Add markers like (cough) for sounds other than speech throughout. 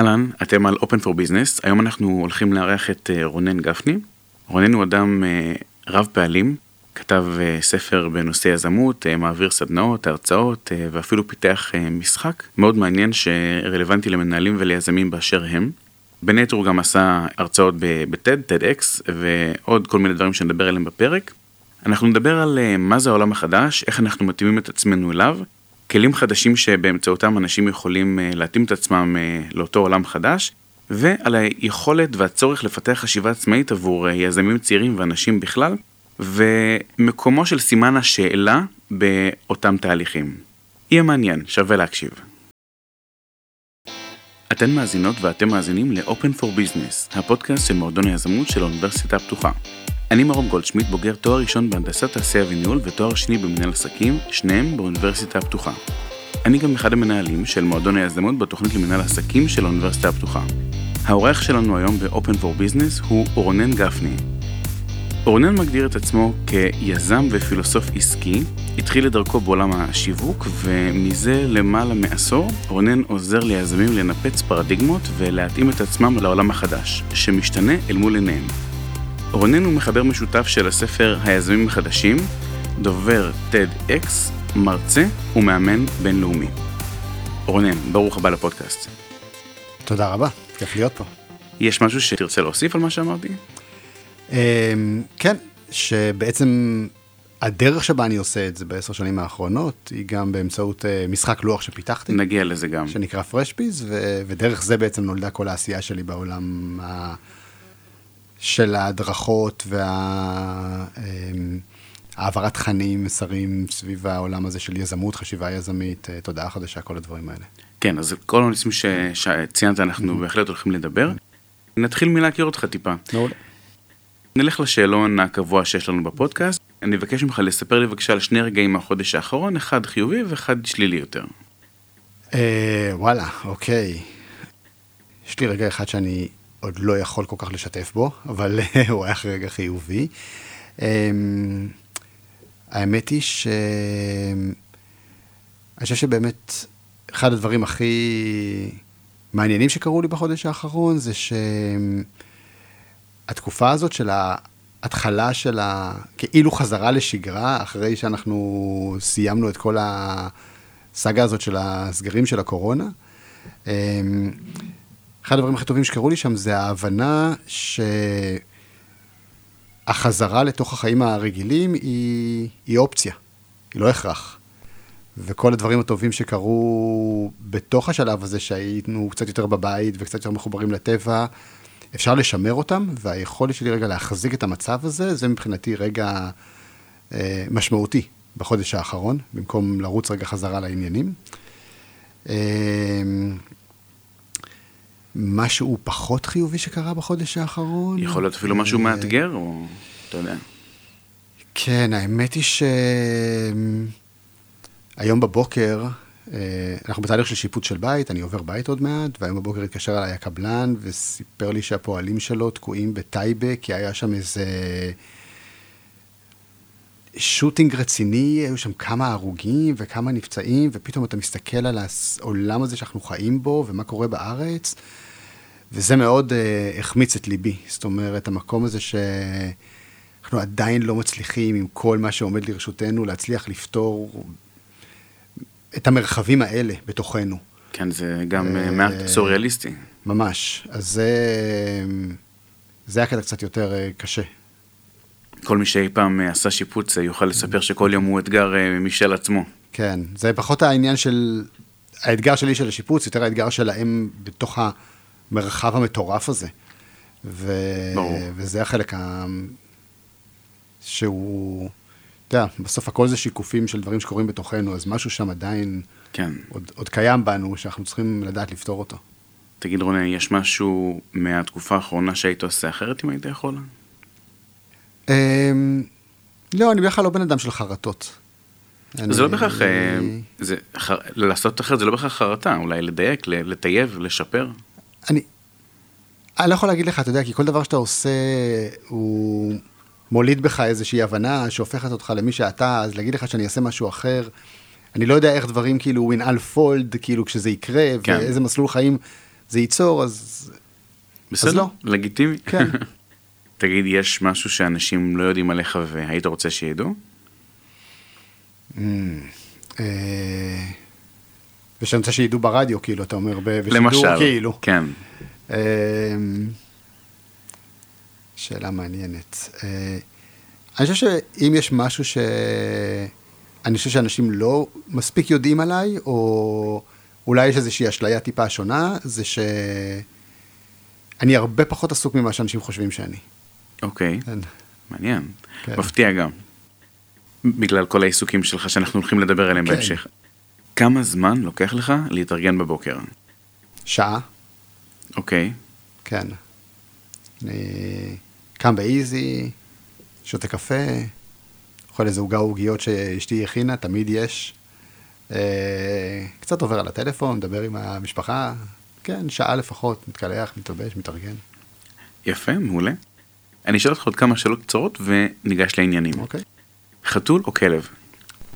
אהלן, אתם על Open for Business, היום אנחנו הולכים לארח את אה, רונן גפני. רונן הוא אדם אה, רב פעלים, כתב אה, ספר בנושא יזמות, מעביר סדנאות, הרצאות ואפילו פיתח משחק מאוד מעניין שרלוונטי למנהלים וליזמים באשר הם. בין היתר הוא גם עשה הרצאות ב-TED, TEDx ועוד כל מיני דברים שנדבר עליהם בפרק. אנחנו נדבר על מה זה העולם החדש, איך אנחנו מתאימים את עצמנו אליו, כלים חדשים שבאמצעותם אנשים יכולים אה, להתאים את עצמם אה, לאותו עולם חדש, ועל היכולת והצורך לפתח חשיבה עצמאית עבור אה, יזמים צעירים ואנשים בכלל, ומקומו של סימן השאלה באותם תהליכים. יהיה מעניין, שווה להקשיב. אתן מאזינות ואתם מאזינים ל-Open for Business, הפודקאסט של מועדון היזמות של האוניברסיטה הפתוחה. אני מרום גולדשמיט, בוגר תואר ראשון בהנדסת תעשייה וניהול ותואר שני במנהל עסקים, שניהם באוניברסיטה הפתוחה. אני גם אחד המנהלים של מועדון היזמות בתוכנית למנהל עסקים של האוניברסיטה הפתוחה. האורח שלנו היום ב-Open for Business הוא אורנן גפני. אורנן מגדיר את עצמו כיזם ופילוסוף עסקי, התחיל את דרכו בעולם השיווק, ומזה למעלה מעשור, אורנן עוזר ליזמים לנפץ פרדיגמות ולהתאים את עצמם לעולם החדש, שמשתנה אל מול עיניהם. רונן הוא מחבר משותף של הספר היזמים החדשים, דובר TEDx, מרצה ומאמן בינלאומי. רונן, ברוך הבא לפודקאסט. תודה רבה, כיף להיות פה. יש משהו שתרצה להוסיף על מה שאמרתי? אמ, כן, שבעצם הדרך שבה אני עושה את זה בעשר שנים האחרונות, היא גם באמצעות אה, משחק לוח שפיתחתי. נגיע לזה גם. שנקרא פרשפיז, ודרך זה בעצם נולדה כל העשייה שלי בעולם ה... של ההדרכות והעברת אמ, תכנים, מסרים סביב העולם הזה של יזמות, חשיבה יזמית, אה, תודעה חדשה, כל הדברים האלה. כן, אז כל הנושאים שציינת אנחנו. בהחלט הולכים לדבר. נתחיל מלהכיר אותך טיפה. מעולה. נלך לשאלון הקבוע שיש לנו בפודקאסט. אני אבקש ממך לספר לי בבקשה על שני רגעים מהחודש האחרון, אחד חיובי ואחד שלילי יותר. אה, וואלה, אוקיי. יש לי רגע אחד שאני עוד לא יכול כל כך לשתף בו, אבל (laughs) הוא היה רגע חיובי. אמ, האמת היא ש... אני חושב שבאמת, אחד הדברים הכי מעניינים שקרו לי בחודש האחרון, זה שהתקופה הזאת של ההתחלה של ה... כאילו חזרה לשגרה, אחרי שאנחנו סיימנו את כל הסאגה הזאת של הסגרים של הקורונה, אמ, אחד הדברים הכי טובים שקרו לי שם זה ההבנה שהחזרה לתוך החיים הרגילים היא, היא אופציה, היא לא הכרח. וכל הדברים הטובים שקרו בתוך השלב הזה, שהיינו קצת יותר בבית וקצת יותר מחוברים לטבע, אפשר לשמר אותם, והיכולת שלי רגע להחזיק את המצב הזה, זה מבחינתי רגע אה, משמעותי בחודש האחרון, במקום לרוץ רגע חזרה לעניינים. אה, משהו פחות חיובי שקרה בחודש האחרון? יכול להיות אפילו משהו מאתגר, או אתה יודע. כן, האמת היא שהיום בבוקר, אה, אנחנו בתהליך של שיפוט של בית, אני עובר בית עוד מעט, והיום בבוקר התקשר אליי הקבלן וסיפר לי שהפועלים שלו תקועים בטייבה, כי היה שם איזה שוטינג רציני, היו שם כמה הרוגים וכמה נפצעים, ופתאום אתה מסתכל על העולם הזה שאנחנו חיים בו, ומה קורה בארץ, וזה מאוד uh, החמיץ את ליבי. זאת אומרת, המקום הזה שאנחנו עדיין לא מצליחים, עם כל מה שעומד לרשותנו, להצליח לפתור את המרחבים האלה בתוכנו. כן, זה גם uh, מעט סוריאליסטי. ממש. אז זה, זה היה קטע קצת יותר uh, קשה. כל מי שאי פעם עשה שיפוץ יוכל לספר שכל יום הוא אתגר משל עצמו. כן, זה פחות העניין של, האתגר שלי של השיפוץ, יותר האתגר שלהם בתוך. המרחב המטורף הזה. ו... ברור. וזה החלק ה... שהוא, אתה יודע, בסוף הכל זה שיקופים של דברים שקורים בתוכנו, אז משהו שם עדיין כן. עוד, עוד קיים בנו, שאנחנו צריכים לדעת לפתור אותו. תגיד רונן, יש משהו מהתקופה האחרונה שהיית עושה אחרת אם היית יכול? אמ, לא, אני בדרך כלל לא בן אדם של חרטות. זה לא בהכרח, אה, לעשות אחרת זה לא בהכרח חרטה, אולי לדייק, לטייב, לשפר. אני, אני לא יכול להגיד לך, אתה יודע, כי כל דבר שאתה עושה, הוא מוליד בך איזושהי הבנה שהופכת אותך למי שאתה, אז להגיד לך שאני אעשה משהו אחר, אני לא יודע איך דברים כאילו ינעל פולד, כאילו כשזה יקרה, כן. ואיזה מסלול חיים זה ייצור, אז... בסדר, לא. לגיטימי. כן. (laughs) תגיד, יש משהו שאנשים לא יודעים עליך והיית רוצה שידעו? אה, ושאני רוצה שידעו ברדיו, כאילו, אתה אומר, בשידור, למשל. כאילו. כן. אה, שאלה מעניינת. אה, אני חושב שאם יש משהו ש... אני חושב שאנשים לא מספיק יודעים עליי, או אולי יש איזושהי אשליה טיפה שונה, זה שאני הרבה פחות עסוק ממה שאנשים חושבים שאני. אוקיי, כן. מעניין. כן. מפתיע גם. בגלל כל העיסוקים שלך שאנחנו הולכים לדבר עליהם כן. בהמשך. כמה זמן לוקח לך להתארגן בבוקר? שעה, אוקיי. כן. אני קם באיזי, שותה קפה, אוכל איזה עוגה עוגיות שאשתי הכינה, תמיד יש. אה, קצת עובר על הטלפון, מדבר עם המשפחה, כן, שעה לפחות, מתקלח, מתלבש, מתארגן. יפה, מעולה. אני אשאל אותך עוד כמה שאלות קצרות וניגש לעניינים. אוקיי. חתול או כלב?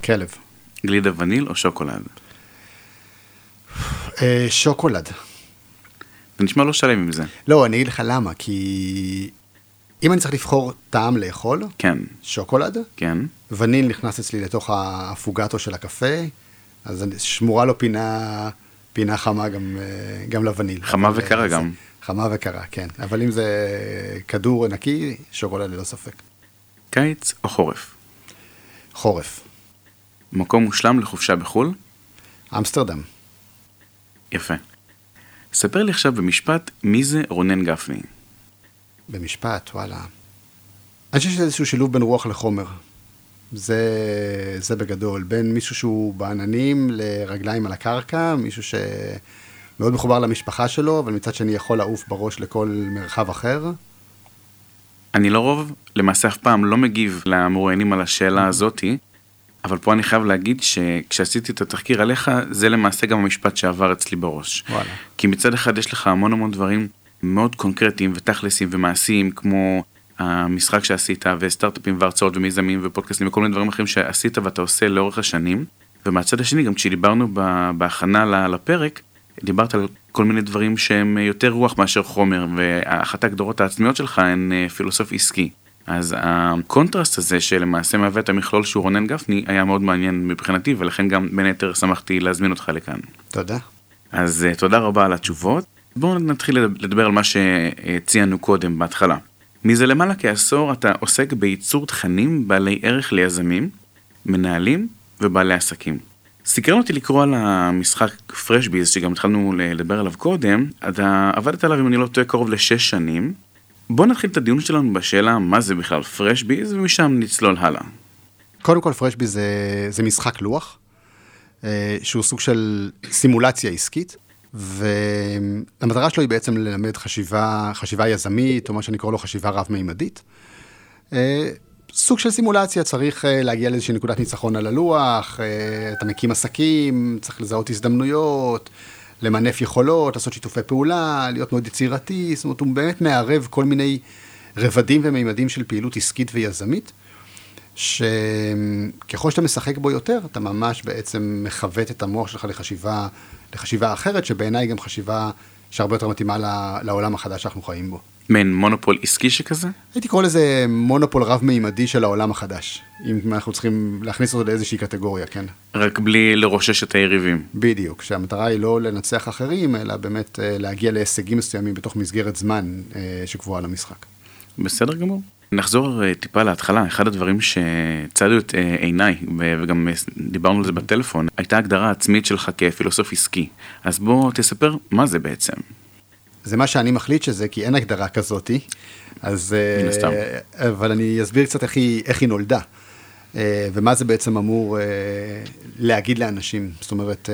כלב. גלידה וניל או שוקולד? אה, שוקולד. זה נשמע לא שלם עם זה. לא, אני אגיד לך למה, כי אם אני צריך לבחור טעם לאכול, כן, שוקולד, כן. וניל נכנס אצלי לתוך האפוגטו של הקפה, אז שמורה לו פינה, פינה חמה גם, אה, גם לווניל. חמה וקרה אה, גם. חמה וקרה, כן. אבל אם זה כדור נקי, שוקולד ללא ספק. קיץ או חורף? חורף. מקום מושלם לחופשה בחו"ל? אמסטרדם. יפה. ספר לי עכשיו במשפט מי זה רונן גפני. במשפט, וואלה. אני חושב שזה איזשהו שילוב בין רוח לחומר. זה, זה בגדול. בין מישהו שהוא בעננים לרגליים על הקרקע, מישהו שמאוד מחובר למשפחה שלו, אבל מצד שני יכול לעוף בראש לכל מרחב אחר. אני לרוב, למעשה אף פעם לא מגיב למרואיינים על השאלה הזאתי, אבל פה אני חייב להגיד שכשעשיתי את התחקיר עליך, זה למעשה גם המשפט שעבר אצלי בראש. וואלה. כי מצד אחד יש לך המון המון דברים מאוד קונקרטיים ותכלסים ומעשיים, כמו המשחק שעשית, וסטארט-אפים והרצאות ומיזמים ופודקאסטים וכל מיני דברים אחרים שעשית ואתה עושה לאורך השנים. ומהצד השני, גם כשדיברנו בהכנה לפרק, דיברת על כל מיני דברים שהם יותר רוח מאשר חומר, ואחת ההגדרות העצמיות שלך הן אה, פילוסוף עסקי. אז הקונטרסט הזה שלמעשה מהווה את המכלול שהוא רונן גפני היה מאוד מעניין מבחינתי ולכן גם בין היתר שמחתי להזמין אותך לכאן. תודה. אז uh, תודה רבה על התשובות. בואו נתחיל לדבר על מה שציינו קודם בהתחלה. מזה למעלה כעשור אתה עוסק בייצור תכנים בעלי ערך ליזמים, מנהלים ובעלי עסקים. סקרן אותי לקרוא על המשחק פרשביז שגם התחלנו לדבר עליו קודם, אתה עבדת עליו אם אני לא טועה קרוב לשש שנים. בואו נתחיל את הדיון שלנו בשאלה מה זה בכלל פרשביז ומשם נצלול הלאה. קודם כל, פרשבי זה, זה משחק לוח, אה, שהוא סוג של סימולציה עסקית, והמטרה שלו היא בעצם ללמד חשיבה, חשיבה יזמית, או מה שאני קורא לו חשיבה רב-מימדית. אה, סוג של סימולציה, צריך אה, להגיע לאיזושהי נקודת ניצחון על הלוח, אה, אתה מקים עסקים, צריך לזהות הזדמנויות, למנף יכולות, לעשות שיתופי פעולה, להיות מאוד יצירתי, זאת אומרת, הוא באמת מערב כל מיני רבדים ומימדים של פעילות עסקית ויזמית. שככל שאתה משחק בו יותר, אתה ממש בעצם מכוות את המוח שלך לחשיבה, לחשיבה אחרת, שבעיניי גם חשיבה שהרבה יותר מתאימה לעולם החדש שאנחנו חיים בו. מעין מונופול עסקי שכזה? הייתי קורא לזה מונופול רב-מימדי של העולם החדש, אם אנחנו צריכים להכניס אותו לאיזושהי קטגוריה, כן? רק בלי לרושש את היריבים. בדיוק, שהמטרה היא לא לנצח אחרים, אלא באמת אה, להגיע להישגים מסוימים בתוך מסגרת זמן אה, שקבועה למשחק. בסדר גמור. נחזור אה, טיפה להתחלה, אחד הדברים שצדו את אה, עיניי, וגם אה, דיברנו על זה בטלפון, הייתה הגדרה עצמית שלך כפילוסוף עסקי. אז בוא תספר מה זה בעצם. זה מה שאני מחליט שזה, כי אין הגדרה כזאתי. אז... מן הסתם. אבל אני אסביר קצת איך היא, איך היא נולדה. ומה זה בעצם אמור להגיד לאנשים. זאת אומרת,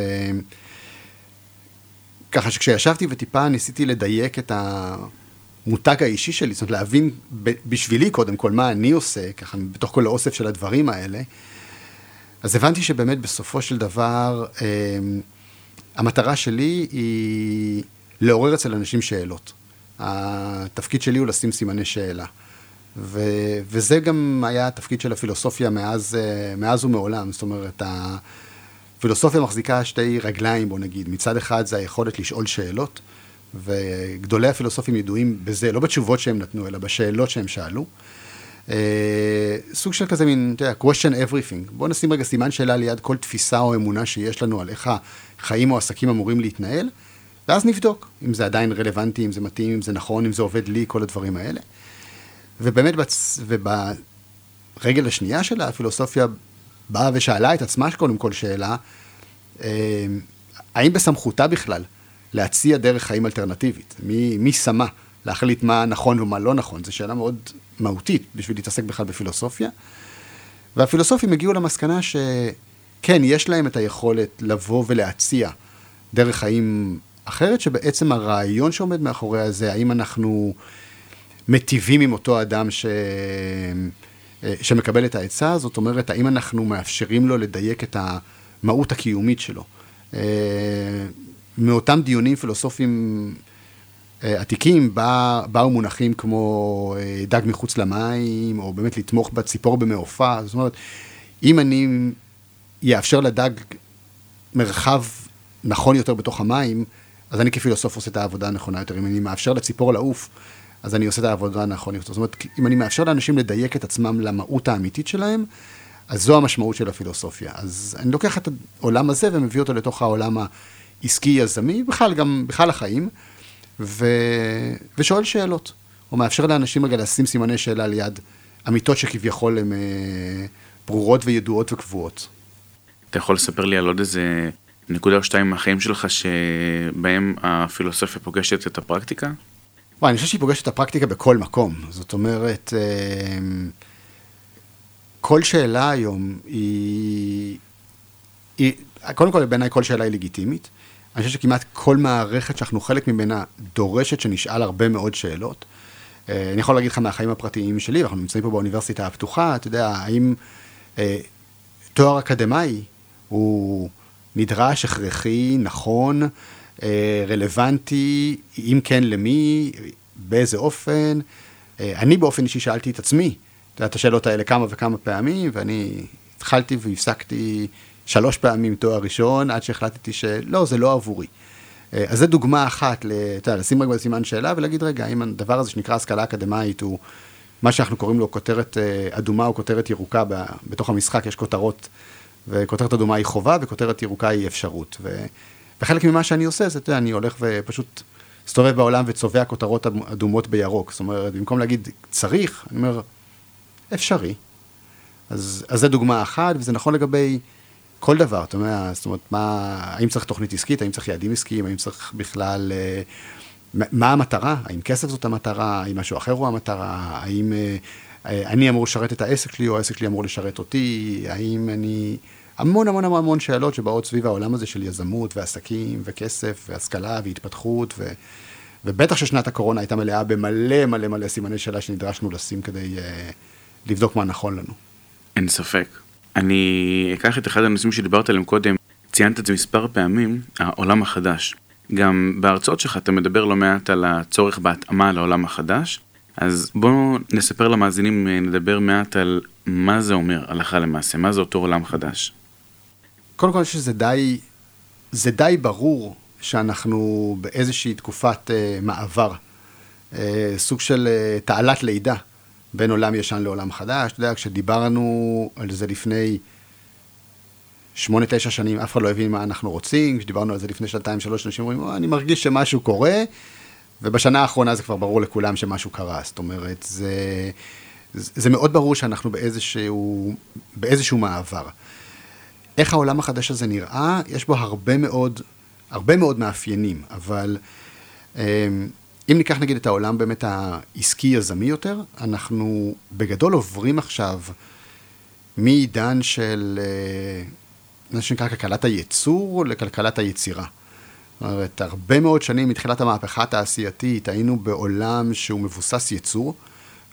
ככה שכשישבתי וטיפה ניסיתי לדייק את המותג האישי שלי, זאת אומרת להבין בשבילי קודם כל מה אני עושה, ככה בתוך כל האוסף של הדברים האלה, אז הבנתי שבאמת בסופו של דבר, אה, המטרה שלי היא לעורר אצל אנשים שאלות. התפקיד שלי הוא לשים סימני שאלה. ו, וזה גם היה התפקיד של הפילוסופיה מאז, אה, מאז ומעולם. זאת אומרת, הפילוסופיה מחזיקה שתי רגליים, בוא נגיד. מצד אחד זה היכולת לשאול שאלות, וגדולי הפילוסופים ידועים בזה, לא בתשובות שהם נתנו, אלא בשאלות שהם שאלו. אה, סוג של כזה מין, אתה יודע, question everything. בואו נשים רגע סימן שאלה ליד כל תפיסה או אמונה שיש לנו על איך החיים או עסקים אמורים להתנהל, ואז נבדוק אם זה עדיין רלוונטי, אם זה מתאים, אם זה נכון, אם זה עובד לי, כל הדברים האלה. ובאמת, בצ... וברגל השנייה שלה, הפילוסופיה באה ושאלה את עצמה קודם כל שאלה, אה, האם בסמכותה בכלל להציע דרך חיים אלטרנטיבית? מי, מי שמה להחליט מה נכון ומה לא נכון? זו שאלה מאוד מהותית בשביל להתעסק בכלל בפילוסופיה. והפילוסופים הגיעו למסקנה שכן, יש להם את היכולת לבוא ולהציע דרך חיים אחרת, שבעצם הרעיון שעומד מאחוריה זה האם אנחנו מטיבים עם אותו אדם ש... שמקבל את העצה, זאת אומרת, האם אנחנו מאפשרים לו לדייק את המהות הקיומית שלו. מאותם דיונים פילוסופיים אה, עתיקים בא, באו מונחים כמו אה, דג מחוץ למים, או באמת לתמוך בציפור במעופה, זאת אומרת, אם אני יאפשר לדג מרחב נכון יותר בתוך המים, אז אני כפילוסוף עושה את העבודה הנכונה יותר. אם אני מאפשר לציפור לעוף, אז אני עושה את העבודה הנכונה יותר. זאת אומרת, אם אני מאפשר לאנשים לדייק את עצמם למהות האמיתית שלהם, אז זו המשמעות של הפילוסופיה. אז אני לוקח את העולם הזה ומביא אותו לתוך העולם העסקי-יזמי, בכלל גם, בכלל החיים. ו... ושואל שאלות, או מאפשר לאנשים רגע לשים סימני שאלה ליד אמיתות שכביכול הן אה, ברורות וידועות וקבועות. אתה יכול לספר לי על עוד איזה נקודה או שתיים מהחיים שלך שבהם הפילוסופיה פוגשת את הפרקטיקה? וואי, אני חושב שהיא פוגשת את הפרקטיקה בכל מקום. זאת אומרת, אה, כל שאלה היום היא... היא קודם כל, בעיניי כל שאלה היא לגיטימית. אני חושב שכמעט כל מערכת שאנחנו חלק ממנה דורשת שנשאל הרבה מאוד שאלות. אה, אני יכול להגיד לך מהחיים הפרטיים שלי, אנחנו נמצאים פה באוניברסיטה הפתוחה, אתה יודע, האם אה, תואר אקדמאי הוא נדרש, הכרחי, נכון, אה, רלוונטי, אם כן למי, באיזה אופן. אה, אני באופן אישי שאלתי את עצמי את השאלות האלה כמה וכמה פעמים, ואני התחלתי והפסקתי שלוש פעמים תואר ראשון, עד שהחלטתי שלא, זה לא עבורי. אה, אז זו דוגמה אחת, אתה יודע, לשים רגע בסימן שאלה ולהגיד, רגע, האם הדבר הזה שנקרא השכלה אקדמאית הוא מה שאנחנו קוראים לו כותרת אה, אדומה או כותרת ירוקה, בתוך המשחק יש כותרות, וכותרת אדומה היא חובה וכותרת ירוקה היא אפשרות. וחלק ממה שאני עושה זה, אתה יודע, אני הולך ופשוט מסתובב בעולם וצובע כותרות אדומות בירוק. זאת אומרת, במקום להגיד צריך, אני אומר, אפשרי. אז, אז זו דוגמה אחת, וזה נכון לגבי... כל דבר, אתה יודע, זאת אומרת, מה, האם צריך תוכנית עסקית, האם צריך יעדים עסקיים, האם צריך בכלל, אה, מה המטרה, האם כסף זאת המטרה, האם משהו אחר הוא המטרה, האם אה, אה, אני אמור לשרת את העסק שלי, או העסק שלי אמור לשרת אותי, האם אני... המון המון המון המון שאלות שבאות סביב העולם הזה של יזמות ועסקים וכסף והשכלה והתפתחות ו... ובטח ששנת הקורונה הייתה מלאה במלא מלא מלא סימני שאלה שנדרשנו לשים כדי uh, לבדוק מה נכון לנו. אין ספק. אני אקח את אחד הנושאים שדיברת עליהם קודם, ציינת את זה מספר פעמים, העולם החדש. גם בהרצאות שלך אתה מדבר לא מעט על הצורך בהתאמה לעולם החדש, אז בואו נספר למאזינים, נדבר מעט על מה זה אומר הלכה למעשה, מה זה אותו עולם חדש. קודם כל שזה די, זה די ברור שאנחנו באיזושהי תקופת uh, מעבר, uh, סוג של uh, תעלת לידה. בין עולם ישן לעולם חדש. אתה יודע, כשדיברנו על זה לפני שמונה, תשע שנים, אף אחד לא הבין מה אנחנו רוצים. כשדיברנו על זה לפני שנתיים, שלוש, אנשים אומרים, אני מרגיש שמשהו קורה, ובשנה האחרונה זה כבר ברור לכולם שמשהו קרה. זאת אומרת, זה, זה מאוד ברור שאנחנו באיזשהו, באיזשהו מעבר. איך העולם החדש הזה נראה? יש בו הרבה מאוד, הרבה מאוד מאפיינים, אבל... אם ניקח נגיד את העולם באמת העסקי-יזמי יותר, אנחנו בגדול עוברים עכשיו מעידן של אה, מה שנקרא כלכלת הייצור לכלכלת היצירה. זאת אומרת, הרבה מאוד שנים מתחילת המהפכה התעשייתית היינו בעולם שהוא מבוסס ייצור,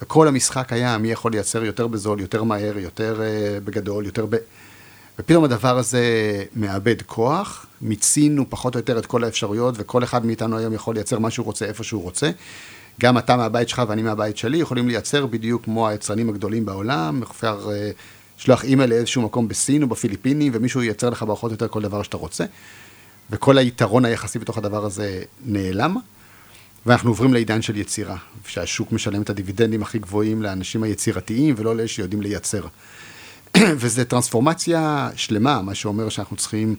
וכל המשחק היה מי יכול לייצר יותר בזול, יותר מהר, יותר uh, בגדול, יותר ב... ופתאום הדבר הזה מאבד כוח, מיצינו פחות או יותר את כל האפשרויות, וכל אחד מאיתנו היום יכול לייצר מה שהוא רוצה איפה שהוא רוצה. גם אתה מהבית שלך ואני מהבית שלי יכולים לייצר בדיוק כמו היצרנים הגדולים בעולם, אפשר אה, לשלוח אימייל לאיזשהו מקום בסין או בפיליפינים, ומישהו ייצר לך פחות או יותר כל דבר שאתה רוצה. וכל היתרון היחסי בתוך הדבר הזה נעלם. ואנחנו עוברים לעידן של יצירה, שהשוק משלם את הדיבידנדים הכי גבוהים לאנשים היצירתיים ולא לאלה שיודעים לייצר. (clears throat) וזו טרנספורמציה שלמה, מה שאומר שאנחנו צריכים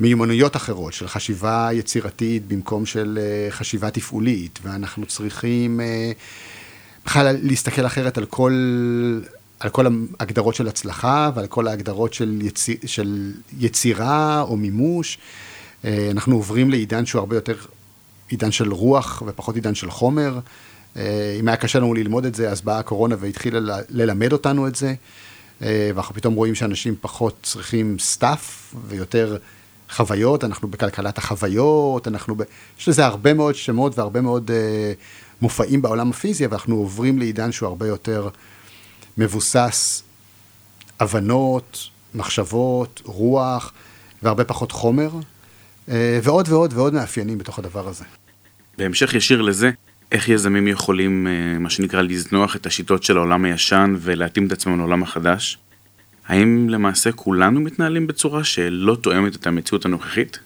מיומנויות אחרות של חשיבה יצירתית במקום של אה, חשיבה תפעולית, ואנחנו צריכים אה, בכלל להסתכל אחרת על כל, על כל ההגדרות של הצלחה ועל כל ההגדרות של, יציר, של יצירה או מימוש. אה, אנחנו עוברים לעידן שהוא הרבה יותר עידן של רוח ופחות עידן של חומר. אם היה קשה לנו ללמוד את זה, אז באה הקורונה והתחילה ללמד אותנו את זה. ואנחנו פתאום רואים שאנשים פחות צריכים stuff ויותר חוויות, אנחנו בכלכלת החוויות, אנחנו ב... יש לזה הרבה מאוד שמות והרבה מאוד אה, מופעים בעולם הפיזי, ואנחנו עוברים לעידן שהוא הרבה יותר מבוסס הבנות, מחשבות, רוח, והרבה פחות חומר, אה, ועוד ועוד ועוד מאפיינים בתוך הדבר הזה. בהמשך ישיר לזה, איך יזמים יכולים, אה, מה שנקרא, לזנוח את השיטות של העולם הישן ולהתאים את עצמם לעולם החדש? האם למעשה כולנו מתנהלים בצורה שלא תואמת את המציאות הנוכחית?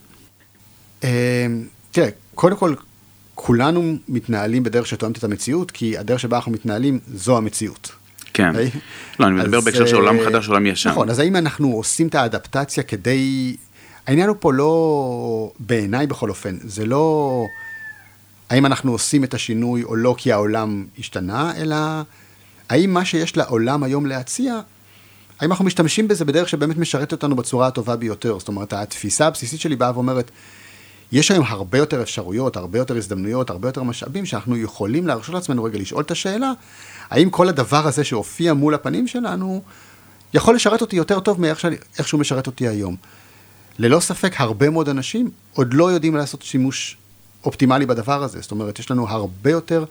אמ, תראה, קודם כל, כולנו מתנהלים בדרך שתואמת את המציאות, כי הדרך שבה אנחנו מתנהלים זו המציאות. כן. לא, אני מדבר בהקשר של עולם אה, חדש, עולם ישן. נכון, אז האם אנחנו עושים את האדפטציה כדי... העניין הוא פה לא, בעיניי בכל אופן, זה לא האם אנחנו עושים את השינוי או לא כי העולם השתנה, אלא האם מה שיש לעולם היום להציע האם אנחנו משתמשים בזה בדרך שבאמת משרת אותנו בצורה הטובה ביותר? זאת אומרת, התפיסה הבסיסית שלי באה ואומרת, יש היום הרבה יותר אפשרויות, הרבה יותר הזדמנויות, הרבה יותר משאבים, שאנחנו יכולים להרשות לעצמנו רגע לשאול את השאלה, האם כל הדבר הזה שהופיע מול הפנים שלנו, יכול לשרת אותי יותר טוב מאיך שהוא משרת אותי היום. ללא ספק, הרבה מאוד אנשים עוד לא יודעים לעשות שימוש אופטימלי בדבר הזה. זאת אומרת, יש לנו הרבה יותר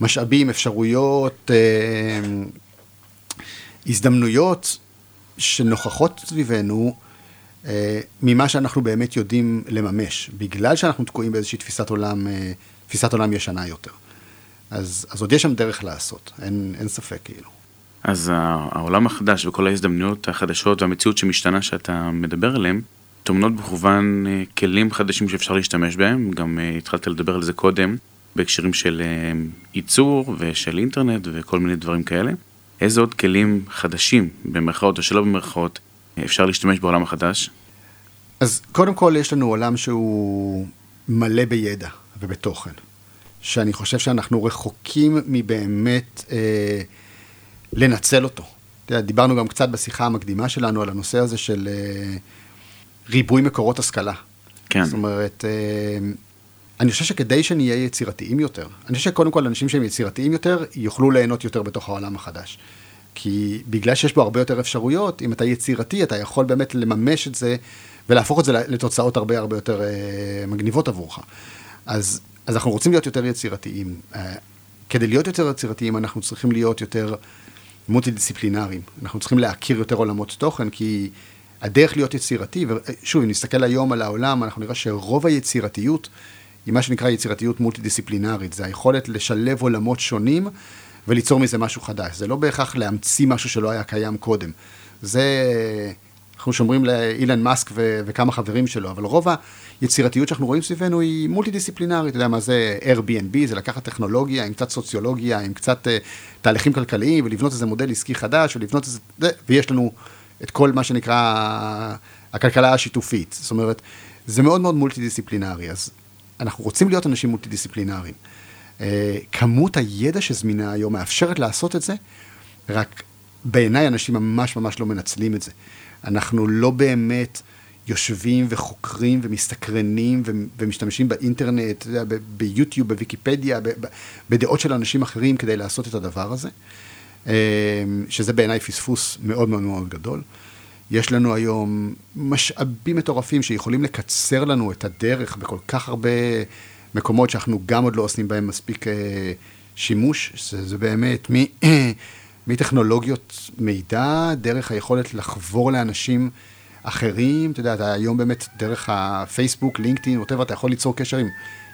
משאבים, אפשרויות, אה, הזדמנויות שנוכחות סביבנו אה, ממה שאנחנו באמת יודעים לממש, בגלל שאנחנו תקועים באיזושהי תפיסת עולם, אה, תפיסת עולם ישנה יותר. אז, אז עוד יש שם דרך לעשות, אין, אין ספק כאילו. אז העולם החדש וכל ההזדמנויות החדשות והמציאות שמשתנה שאתה מדבר עליהן, טומנות בכוון אה, כלים חדשים שאפשר להשתמש בהם, גם התחלת לדבר על זה קודם, בהקשרים של ייצור ושל אינטרנט וכל מיני דברים כאלה. איזה עוד כלים חדשים, במרכאות או שלא במרכאות, אפשר להשתמש בעולם החדש? אז קודם כל יש לנו עולם שהוא מלא בידע ובתוכן, שאני חושב שאנחנו רחוקים מבאמת אה, לנצל אותו. דיברנו גם קצת בשיחה המקדימה שלנו על הנושא הזה של אה, ריבוי מקורות השכלה. כן. זאת אומרת, אה, אני חושב שכדי שנהיה יצירתיים יותר, אני חושב שקודם כל אנשים שהם יצירתיים יותר, יוכלו ליהנות יותר בתוך העולם החדש. כי בגלל שיש בו הרבה יותר אפשרויות, אם אתה יצירתי, אתה יכול באמת לממש את זה ולהפוך את זה לתוצאות הרבה הרבה יותר אה, מגניבות עבורך. אז, אז אנחנו רוצים להיות יותר יצירתיים. אה, כדי להיות יותר יצירתיים, אנחנו צריכים להיות יותר מולטי-דיסציפלינריים. אנחנו צריכים להכיר יותר עולמות תוכן, כי הדרך להיות יצירתי, ושוב, אם נסתכל היום על העולם, אנחנו נראה שרוב היצירתיות, היא מה שנקרא יצירתיות מולטי-דיסציפלינרית, זה היכולת לשלב עולמות שונים וליצור מזה משהו חדש. זה לא בהכרח להמציא משהו שלא היה קיים קודם. זה, אנחנו שומרים לאילן מאסק ו- וכמה חברים שלו, אבל רוב היצירתיות שאנחנו רואים סביבנו היא מולטי-דיסציפלינרית. אתה יודע מה זה Airbnb, זה לקחת טכנולוגיה עם קצת סוציולוגיה, עם קצת uh, תהליכים כלכליים, ולבנות איזה מודל עסקי חדש, ולבנות איזה... ויש לנו את כל מה שנקרא הכלכלה השיתופית. זאת אומרת, זה מאוד מאוד מולטי-דיסציפלינרי. אז אנחנו רוצים להיות אנשים מולטי-דיסציפלינריים. Uh, כמות הידע שזמינה היום מאפשרת לעשות את זה, רק בעיניי אנשים ממש ממש לא מנצלים את זה. אנחנו לא באמת יושבים וחוקרים ומסתקרנים ומשתמשים באינטרנט, ביוטיוב, בוויקיפדיה, בדעות של אנשים אחרים כדי לעשות את הדבר הזה, שזה בעיניי פספוס מאוד מאוד מאוד גדול. יש לנו היום משאבים מטורפים שיכולים לקצר לנו את הדרך בכל כך הרבה מקומות שאנחנו גם עוד לא עושים בהם מספיק אה, שימוש. זה באמת מ, (clears throat) מטכנולוגיות מידע, דרך היכולת לחבור לאנשים אחרים. אתה יודע, אתה היום באמת דרך הפייסבוק, לינקדאין, ווטאבר, אתה יכול ליצור קשר עם,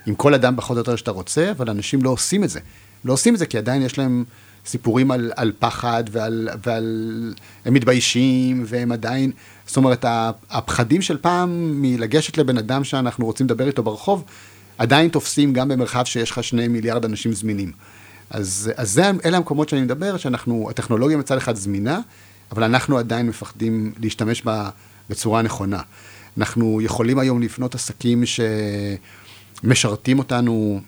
עם כל אדם פחות או יותר שאתה רוצה, אבל אנשים לא עושים את זה. לא עושים את זה כי עדיין יש להם... סיפורים על, על פחד ועל, ועל... הם מתביישים והם עדיין... זאת אומרת, הפחדים של פעם מלגשת לבן אדם שאנחנו רוצים לדבר איתו ברחוב, עדיין תופסים גם במרחב שיש לך שני מיליארד אנשים זמינים. אז, אז זה, אלה המקומות שאני מדבר, שאנחנו, הטכנולוגיה מצד אחד זמינה, אבל אנחנו עדיין מפחדים להשתמש בה בצורה נכונה. אנחנו יכולים היום לבנות עסקים שמשרתים אותנו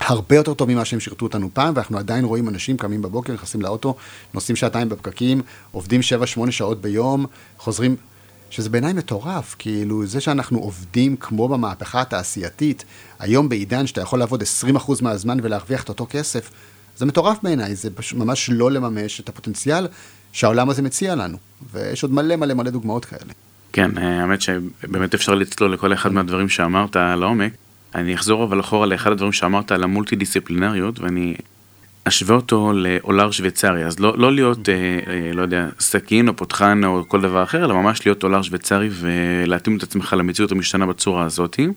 הרבה יותר טוב ממה שהם שירתו אותנו פעם, ואנחנו עדיין רואים אנשים קמים בבוקר, נכנסים לאוטו, נוסעים שעתיים בפקקים, עובדים 7-8 שעות ביום, חוזרים, שזה בעיניי מטורף, כאילו זה שאנחנו עובדים כמו במהפכה התעשייתית, היום בעידן שאתה יכול לעבוד 20% מהזמן ולהרוויח את אותו כסף, זה מטורף בעיניי, זה ממש לא לממש את הפוטנציאל שהעולם הזה מציע לנו, ויש עוד מלא מלא מלא דוגמאות כאלה. כן, האמת שבאמת אפשר לצלול לכל אחד מהדברים שאמרת לעומק. אני אחזור אבל אחורה לאחד הדברים שאמרת על המולטי דיסציפלינריות ואני אשווה אותו לעולר שוויצרי. אז לא, לא להיות אה, אה, לא יודע סכין או פותחן או כל דבר אחר אלא ממש להיות עולר שוויצרי ולהתאים את עצמך למציאות המשתנה בצורה הזאתי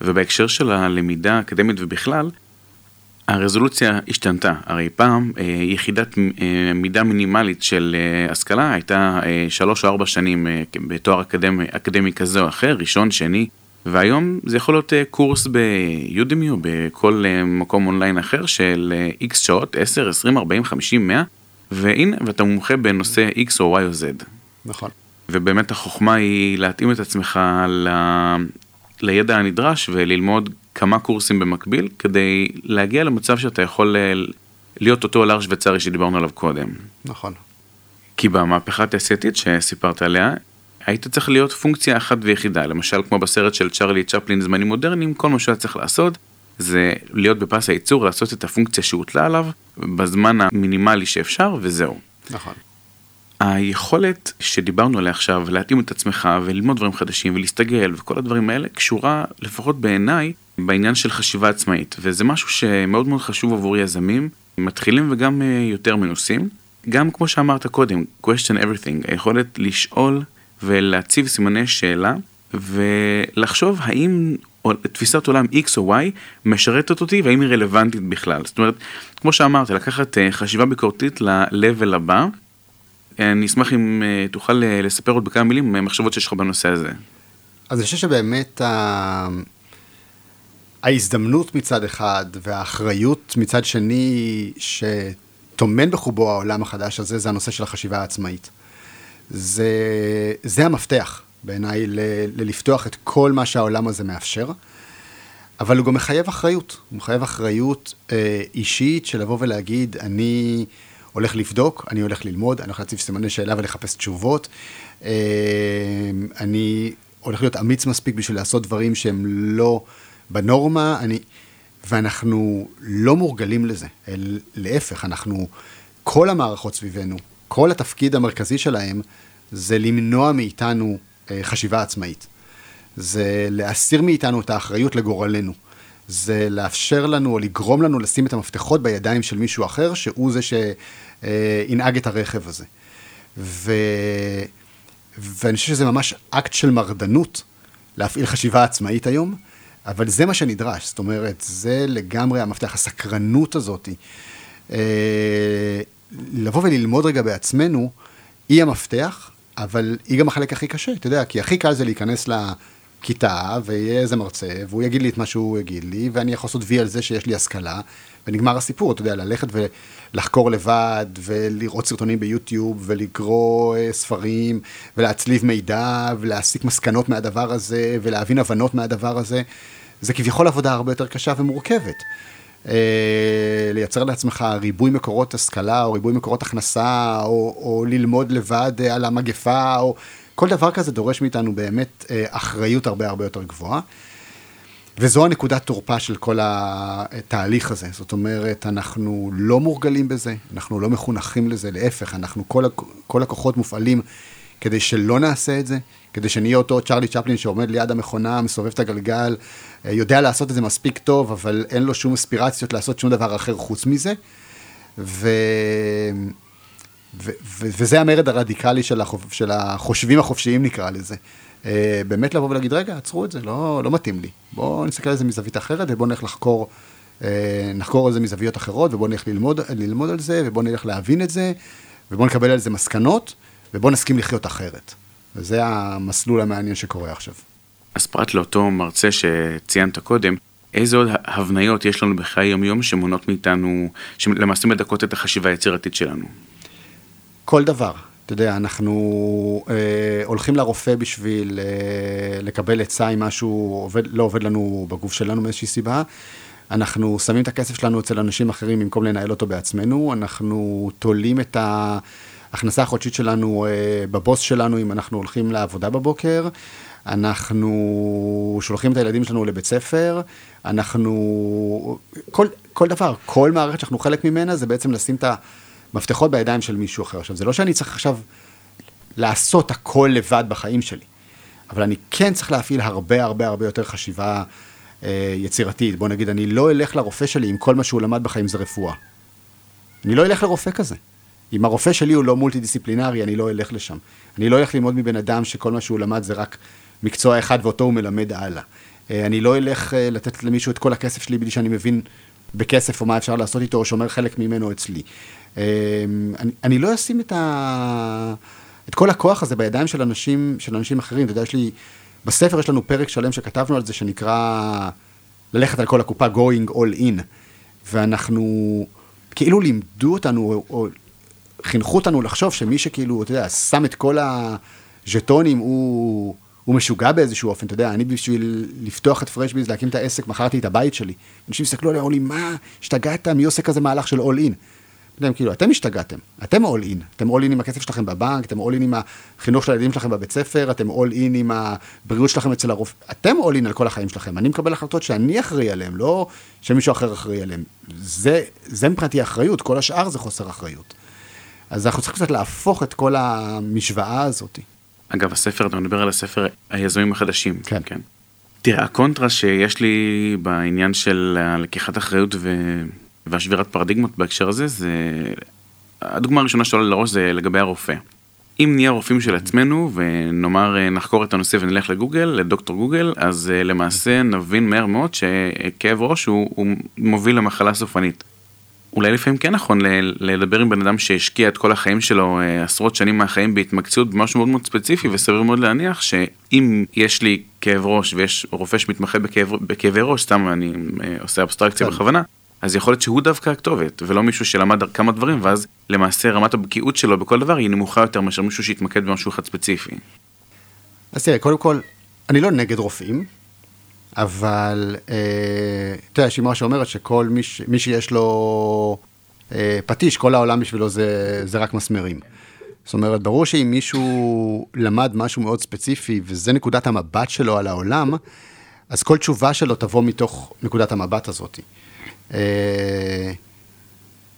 ובהקשר של הלמידה האקדמית ובכלל הרזולוציה השתנתה, הרי פעם אה, יחידת אה, מידה מינימלית של אה, השכלה הייתה אה, שלוש או ארבע שנים אה, בתואר אקדמי, אקדמי כזה או אחר, ראשון, שני, והיום זה יכול להיות אה, קורס ביודימי או בכל אה, מקום אונליין אחר של איקס אה, שעות, 10, 20, 40, 50, 100, והנה, ואתה מומחה בנושא X או Y או Z. נכון. ובאמת החוכמה היא להתאים את עצמך ל... לידע הנדרש וללמוד כמה קורסים במקביל כדי להגיע למצב שאתה יכול להיות אותו לאר שוויצרי שדיברנו עליו קודם. נכון. כי במהפכה התעשייתית שסיפרת עליה, היית צריך להיות פונקציה אחת ויחידה, למשל כמו בסרט של צ'רלי צ'פלין זמנים מודרניים, כל מה שהיה צריך לעשות זה להיות בפס הייצור, לעשות את הפונקציה שהוטלה עליו בזמן המינימלי שאפשר וזהו. נכון. היכולת שדיברנו עליה עכשיו, להתאים את עצמך וללמוד דברים חדשים ולהסתגל וכל הדברים האלה, קשורה לפחות בעיניי בעניין של חשיבה עצמאית, וזה משהו שמאוד מאוד חשוב עבור יזמים, מתחילים וגם אה, יותר מנוסים. גם כמו שאמרת קודם, question everything, היכולת לשאול ולהציב סימני שאלה ולחשוב האם תפיסת עולם X או Y משרתת אותי והאם היא רלוונטית בכלל. זאת אומרת, כמו שאמרת, לקחת אה, חשיבה ביקורתית ל-level הבא. אני אשמח אם אה, תוכל אה, לספר עוד בכמה מילים מחשבות שיש לך בנושא הזה. אז אני חושב שבאמת ה... ההזדמנות מצד אחד והאחריות מצד שני שטומן בחובו העולם החדש הזה זה הנושא של החשיבה העצמאית. זה, זה המפתח בעיניי ללפתוח את כל מה שהעולם הזה מאפשר, אבל הוא גם מחייב אחריות. הוא מחייב אחריות אה, אישית של לבוא ולהגיד, אני הולך לבדוק, אני הולך ללמוד, אני הולך להציב סימני שאלה ולחפש תשובות. אה, אני הולך להיות אמיץ מספיק בשביל לעשות דברים שהם לא בנורמה, אני... ואנחנו לא מורגלים לזה, אל, להפך, אנחנו, כל המערכות סביבנו, כל התפקיד המרכזי שלהם זה למנוע מאיתנו אה, חשיבה עצמאית. זה להסיר מאיתנו את האחריות לגורלנו. זה לאפשר לנו או לגרום לנו לשים את המפתחות בידיים של מישהו אחר, שהוא זה שינהג את הרכב הזה. ו... ואני חושב שזה ממש אקט של מרדנות להפעיל חשיבה עצמאית היום, אבל זה מה שנדרש, זאת אומרת, זה לגמרי המפתח, הסקרנות הזאת. לבוא וללמוד רגע בעצמנו, היא המפתח, אבל היא גם החלק הכי קשה, אתה יודע, כי הכי קל זה להיכנס לכיתה, ויהיה איזה מרצה, והוא יגיד לי את מה שהוא יגיד לי, ואני יכול לעשות וי על זה שיש לי השכלה, ונגמר הסיפור, אתה יודע, ללכת ולחקור לבד, ולראות סרטונים ביוטיוב, ולקרוא אה, ספרים, ולהצליב מידע, ולהסיק מסקנות מהדבר הזה, ולהבין הבנות מהדבר הזה, זה כביכול עבודה הרבה יותר קשה ומורכבת. אה, לייצר לעצמך ריבוי מקורות השכלה, או ריבוי מקורות הכנסה, או, או ללמוד לבד אה, על המגפה, או כל דבר כזה דורש מאיתנו באמת אה, אחריות הרבה הרבה יותר גבוהה. וזו הנקודת תורפה של כל התהליך הזה. זאת אומרת, אנחנו לא מורגלים בזה, אנחנו לא מחונכים לזה, להפך, אנחנו, כל, כל הכוחות מופעלים כדי שלא נעשה את זה, כדי שנהיה אותו צ'רלי צ'פלין שעומד ליד המכונה, מסובב את הגלגל, אה, יודע לעשות את זה מספיק טוב, אבל אין לו שום אספירציות לעשות שום דבר אחר חוץ מזה. ו... ו- ו- וזה המרד הרדיקלי של, החוב, של החושבים החופשיים נקרא לזה. Uh, באמת לבוא ולהגיד, רגע, עצרו את זה, לא, לא מתאים לי. בואו נסתכל על זה מזווית אחרת ובואו נלך לחקור, uh, נחקור על זה מזוויות אחרות ובואו נלך ללמוד, ללמוד על זה ובואו נלך להבין את זה ובואו נקבל על זה מסקנות ובואו נסכים לחיות אחרת. וזה המסלול המעניין שקורה עכשיו. אז פרט לאותו מרצה שציינת קודם, איזה עוד הבניות יש לנו בחיי היום-יום שמונעות מאיתנו, שלמעשה מדכאות את החשיבה היצירתית שלנו? כל דבר. אתה יודע, אנחנו אה, הולכים לרופא בשביל אה, לקבל עצה אם משהו עובד, לא עובד לנו בגוף שלנו מאיזושהי סיבה. אנחנו שמים את הכסף שלנו אצל אנשים אחרים במקום לנהל אותו בעצמנו. אנחנו תולים את ההכנסה החודשית שלנו אה, בבוס שלנו אם אנחנו הולכים לעבודה בבוקר. אנחנו שולחים את הילדים שלנו לבית ספר, אנחנו... כל, כל דבר, כל מערכת שאנחנו חלק ממנה זה בעצם לשים את המפתחות בידיים של מישהו אחר. עכשיו, זה לא שאני צריך עכשיו לעשות הכל לבד בחיים שלי, אבל אני כן צריך להפעיל הרבה הרבה הרבה יותר חשיבה אה, יצירתית. בוא נגיד, אני לא אלך לרופא שלי אם כל מה שהוא למד בחיים זה רפואה. אני לא אלך לרופא כזה. אם הרופא שלי הוא לא מולטי דיסציפלינרי, אני לא אלך לשם. אני לא אלך ללמוד מבן אדם שכל מה שהוא למד זה רק מקצוע אחד ואותו הוא מלמד הלאה. אה, אני לא אלך אה, לתת למישהו את כל הכסף שלי בלי שאני מבין בכסף או מה אפשר לעשות איתו, או שומר חלק ממנו אצלי. אה, אני, אני לא אשים את, ה, את כל הכוח הזה בידיים של אנשים, של אנשים אחרים. אתה יודע, יש לי, בספר יש לנו פרק שלם שכתבנו על זה, שנקרא ללכת על כל הקופה, going all in. ואנחנו, כאילו לימדו אותנו, או, או חינכו אותנו לחשוב שמי שכאילו, אתה יודע, שם את כל הז'טונים, הוא... הוא משוגע באיזשהו אופן, אתה יודע, אני בשביל לפתוח את פרשביז, להקים את העסק, מכרתי את הבית שלי. אנשים הסתכלו עליי, אמרו לי, מה, השתגעת? מי עושה כזה מהלך של אול אין? אתם כאילו, אתם השתגעתם, אתם אול אין, אתם אול אין עם הכסף שלכם בבנק, אתם אול אין עם החינוך של הילדים שלכם בבית ספר, אתם אול אין עם הבריאות שלכם אצל הרופא, אתם אול אין על כל החיים שלכם, אני מקבל החלטות שאני אחראי עליהן, לא שמישהו אחר אחראי עליהן. זה, זה מבחינתי אחריות, כל השאר זה חוסר אחריות. אז אנחנו צריכים קצת להפוך את כל המשוואה הזאת. אגב, הספר, אתה מדבר על הספר היזמים החדשים. כן. כן. תראה, הקונטרה שיש לי בעניין של לקיחת אחריות ו... והשבירת פרדיגמות בהקשר הזה, זה... הדוגמה הראשונה שעולה לראש זה לגבי הרופא. אם נהיה רופאים של עצמנו ונאמר נחקור את הנושא ונלך לגוגל, לדוקטור גוגל, אז אה, למעשה נבין מהר מאוד שכאב ראש הוא, הוא מוביל למחלה סופנית. אולי לפעמים כן נכון לדבר עם בן אדם שהשקיע את כל החיים שלו, אה, עשרות שנים מהחיים בהתמקצעות במשהו מאוד מאוד ספציפי וסביר מאוד להניח שאם יש לי כאב ראש ויש רופא שמתמחה בכאב, בכאבי ראש, סתם אני אה, עושה אבסטרקציה כן. בכוונה, אז יכול להיות שהוא דווקא הכתובת ולא מישהו שלמד כמה דברים ואז למעשה רמת הבקיאות שלו בכל דבר היא נמוכה יותר מאשר מישהו שהתמקד במשהו אחד ספציפי. אז תראה, קודם כל, אני לא נגד רופאים, אבל אה, אתה יודע, יש אמרה שאומרת שכל מי, ש... מי שיש לו אה, פטיש, כל העולם בשבילו זה, זה רק מסמרים. זאת אומרת, ברור שאם מישהו למד משהו מאוד ספציפי, וזה נקודת המבט שלו על העולם, אז כל תשובה שלו תבוא מתוך נקודת המבט הזאת. אה,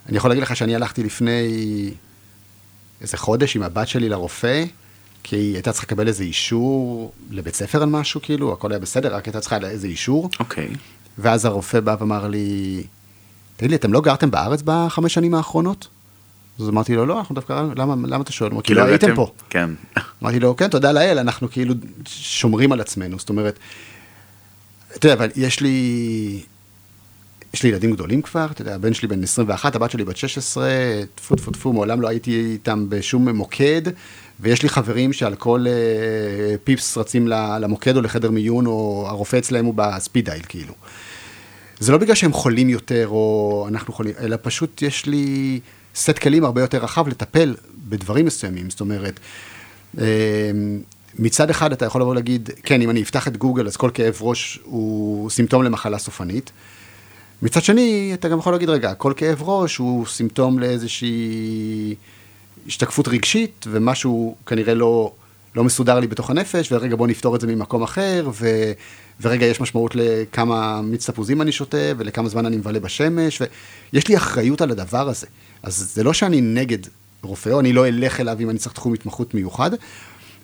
אני יכול להגיד לך שאני הלכתי לפני איזה חודש עם הבת שלי לרופא, כי היא הייתה צריכה לקבל איזה אישור לבית ספר על משהו, כאילו, הכל היה בסדר, רק הייתה צריכה איזה אישור. אוקיי. Okay. ואז הרופא בא ואמר לי, תגיד לי, אתם לא גרתם בארץ בחמש שנים האחרונות? אז אמרתי לו, לא, אנחנו דווקא, למה, למה אתה שואל? כי לא הייתם פה. כן. אמרתי לו, כן, תודה לאל, אנחנו כאילו שומרים על עצמנו, זאת אומרת, אתה יודע, אבל יש לי, יש לי ילדים גדולים כבר, אתה יודע, הבן שלי בן 21, הבת שלי בת 16, טפו טפו טפו, מעולם לא הייתי איתם בשום מוקד, ויש לי חברים שעל כל אה, פיפס רצים למוקד או לחדר מיון, או הרופא אצלם הוא בספיד דייל, כאילו. זה לא בגלל שהם חולים יותר, או אנחנו חולים, אלא פשוט יש לי סט כלים הרבה יותר רחב לטפל בדברים מסוימים. זאת אומרת, אה, מצד אחד אתה יכול לבוא ולהגיד, כן, אם אני אפתח את גוגל, אז כל כאב ראש הוא סימפטום למחלה סופנית. מצד שני, אתה גם יכול להגיד, רגע, כל כאב ראש הוא סימפטום לאיזושהי השתקפות רגשית, ומשהו כנראה לא, לא מסודר לי בתוך הנפש, ורגע בוא נפתור את זה ממקום אחר, ו, ורגע יש משמעות לכמה מיץ תפוזים אני שותה, ולכמה זמן אני מבלה בשמש, ויש לי אחריות על הדבר הזה. אז זה לא שאני נגד רופא, או אני לא אלך אליו אם אני צריך תחום התמחות מיוחד,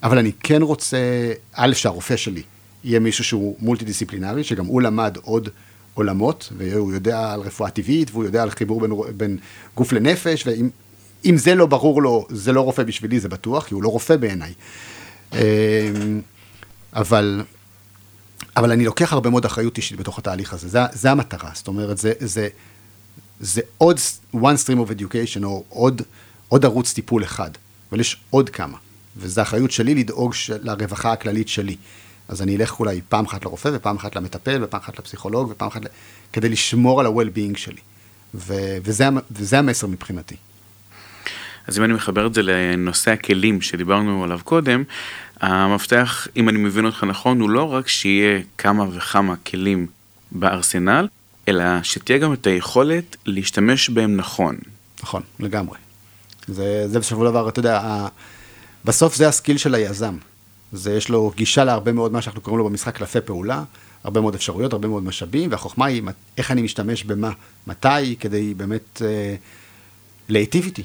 אבל אני כן רוצה, א', שהרופא שלי יהיה מישהו שהוא מולטי דיסציפלינרי, שגם הוא למד עוד עולמות, והוא יודע על רפואה טבעית, והוא יודע על חיבור בין, בין גוף לנפש, ואם זה לא ברור לו, זה לא רופא בשבילי, זה בטוח, כי הוא לא רופא בעיניי. אמ, אבל, אבל אני לוקח הרבה מאוד אחריות אישית בתוך התהליך הזה, זה, זה המטרה, זאת אומרת, זה, זה, זה עוד one stream of education, או עוד, עוד ערוץ טיפול אחד, אבל יש עוד כמה, וזו אחריות שלי לדאוג לרווחה הכללית שלי. אז אני אלך אולי פעם אחת לרופא, ופעם אחת למטפל, ופעם אחת לפסיכולוג, ופעם אחת ל... כדי לשמור על ה-well-being שלי. ו- וזה, וזה המסר מבחינתי. אז אם אני מחבר את זה לנושא הכלים שדיברנו עליו קודם, המפתח, אם אני מבין אותך נכון, הוא לא רק שיהיה כמה וכמה כלים בארסנל, אלא שתהיה גם את היכולת להשתמש בהם נכון. נכון, לגמרי. זה, זה בסופו של דבר, אתה יודע, בסוף זה הסקיל של היזם. זה, יש לו גישה להרבה מאוד מה שאנחנו קוראים לו במשחק קלפי פעולה, הרבה מאוד אפשרויות, הרבה מאוד משאבים, והחוכמה היא איך אני משתמש במה, מתי, כדי באמת אה, להיטיב איתי.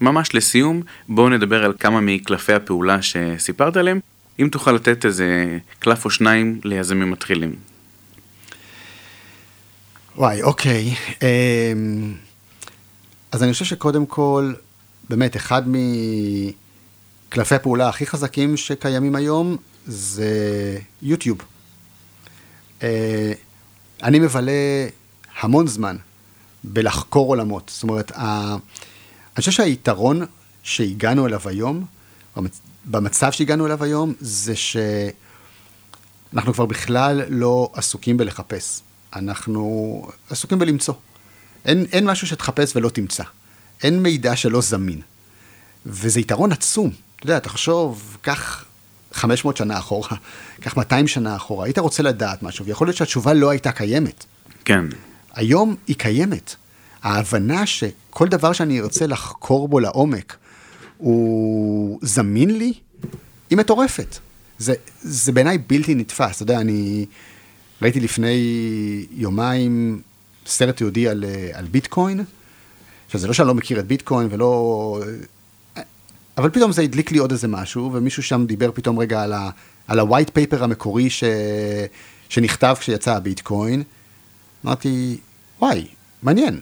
ממש לסיום, בואו נדבר על כמה מקלפי הפעולה שסיפרת עליהם, אם תוכל לתת איזה קלף או שניים ליזמים מתחילים. וואי, אוקיי. אמ, אז אני חושב שקודם כל, באמת, אחד מקלפי הפעולה הכי חזקים שקיימים היום זה יוטיוב. אה, אני מבלה המון זמן בלחקור עולמות. זאת אומרת, אני חושב שהיתרון שהגענו אליו היום, במצב שהגענו אליו היום, זה שאנחנו כבר בכלל לא עסוקים בלחפש. אנחנו עסוקים בלמצוא. אין, אין משהו שתחפש ולא תמצא. אין מידע שלא זמין. וזה יתרון עצום. אתה יודע, תחשוב, קח 500 שנה אחורה, קח 200 שנה אחורה, היית רוצה לדעת משהו, ויכול להיות שהתשובה לא הייתה קיימת. כן. היום היא קיימת. ההבנה שכל דבר שאני ארצה לחקור בו לעומק, הוא זמין לי, היא מטורפת. זה, זה בעיניי בלתי נתפס. אתה יודע, אני ראיתי לפני יומיים סרט יהודי על, על ביטקוין. עכשיו, זה לא שאני לא מכיר את ביטקוין ולא... אבל פתאום זה הדליק לי עוד איזה משהו, ומישהו שם דיבר פתאום רגע על, ה-white paper המקורי ש, שנכתב כשיצא הביטקוין. אמרתי, וואי, מעניין,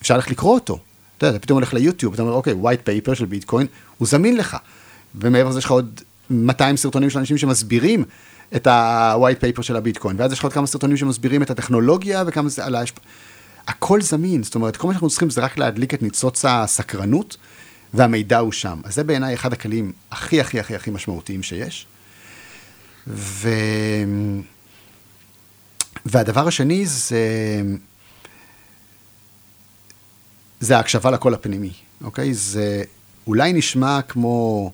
אפשר ללכת לקרוא אותו. אתה יודע, אתה פתאום הולך ליוטיוב, אתה אומר, אוקיי, white paper של ביטקוין, הוא זמין לך. ומעבר לזה יש לך עוד 200 סרטונים של אנשים שמסבירים את ה-white paper של הביטקוין, ואז יש לך עוד כמה סרטונים שמסבירים את הטכנולוגיה וכמה זה על ה... הכל זמין, זאת אומרת, כל מה שאנחנו צריכים זה רק להדליק את ניצוץ הסקרנות, והמידע הוא שם. אז זה בעיניי אחד הכלים הכי הכי הכי הכי משמעותיים שיש. ו... והדבר השני זה, זה ההקשבה לקול הפנימי, אוקיי? זה אולי נשמע כמו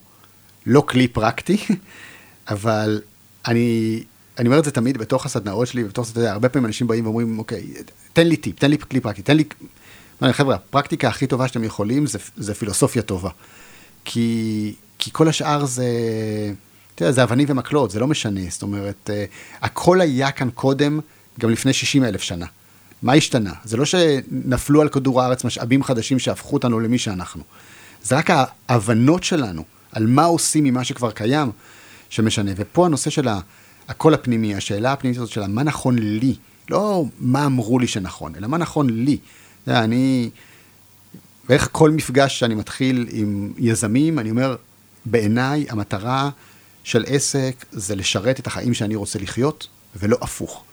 לא כלי פרקטי, (laughs) אבל אני, אני אומר את זה תמיד בתוך הסדנאות שלי, בתוך, אתה יודע, הרבה פעמים אנשים באים ואומרים, אוקיי, תן לי טיפ, תן לי כלי פרקטי, תן לי... חבר'ה, הפרקטיקה הכי טובה שאתם יכולים זה, זה פילוסופיה טובה. כי, כי כל השאר זה, אתה יודע, זה אבנים ומקלות, זה לא משנה. זאת אומרת, uh, הכל היה כאן קודם, גם לפני 60 אלף שנה. מה השתנה? זה לא שנפלו על כדור הארץ משאבים חדשים שהפכו אותנו למי שאנחנו. זה רק ההבנות שלנו על מה עושים ממה שכבר קיים שמשנה. ופה הנושא של הקול הפנימי, השאלה הפנימית הזאת של מה נכון לי, לא מה אמרו לי שנכון, אלא מה נכון לי. יודע, אני, ואיך כל מפגש שאני מתחיל עם יזמים, אני אומר, בעיניי המטרה של עסק זה לשרת את החיים שאני רוצה לחיות, ולא הפוך.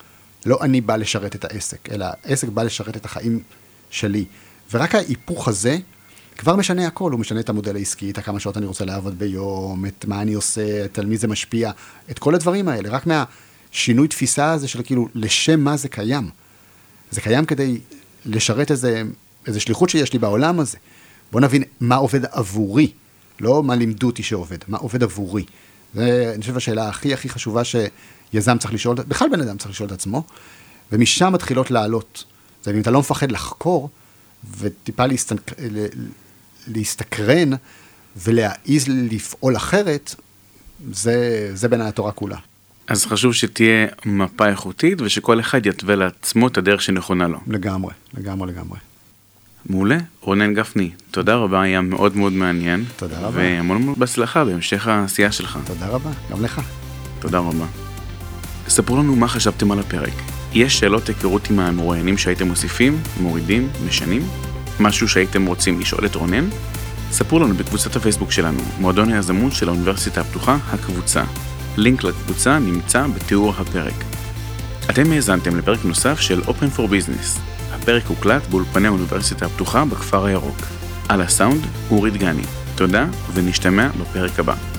לא אני בא לשרת את העסק, אלא העסק בא לשרת את החיים שלי. ורק ההיפוך הזה כבר משנה הכל, הוא משנה את המודל העסקי, את הכמה שעות אני רוצה לעבוד ביום, את מה אני עושה, את על מי זה משפיע, את כל הדברים האלה, רק מהשינוי תפיסה הזה של כאילו, לשם מה זה קיים. זה קיים כדי לשרת איזה, איזה שליחות שיש לי בעולם הזה. בוא נבין מה עובד עבורי, לא מה לימדו אותי שעובד, מה עובד עבורי. זה, אני חושב, השאלה הכי הכי חשובה שיזם צריך לשאול, בכלל בן אדם צריך לשאול את עצמו, ומשם מתחילות לעלות. זה אם אתה לא מפחד לחקור, וטיפה להסתק... להסתקרן ולהעיז לפעול אחרת, זה, זה בעיניי התורה כולה. אז חשוב שתהיה מפה איכותית ושכל אחד יתווה לעצמו את הדרך שנכונה לו. לגמרי, לגמרי, לגמרי. מעולה. רונן גפני, תודה רבה, היה מאוד מאוד מעניין. תודה רבה. והמון המון בהצלחה בהמשך העשייה שלך. תודה רבה, גם לך. תודה רבה. ספרו לנו מה חשבתם על הפרק. יש שאלות היכרות עם המרואיינים שהייתם מוסיפים, מורידים, משנים? משהו שהייתם רוצים לשאול את רונן? ספרו לנו בקבוצת הפייסבוק שלנו, מועדון היזמות של האוניברסיטה הפתוחה, הקבוצה. לינק לקבוצה נמצא בתיאור הפרק. אתם האזנתם לפרק נוסף של Open for Business. הפרק הוקלט באולפני האוניברסיטה הפתוחה בכפר הירוק. על הסאונד, אורי דגני. תודה, ונשתמע בפרק הבא.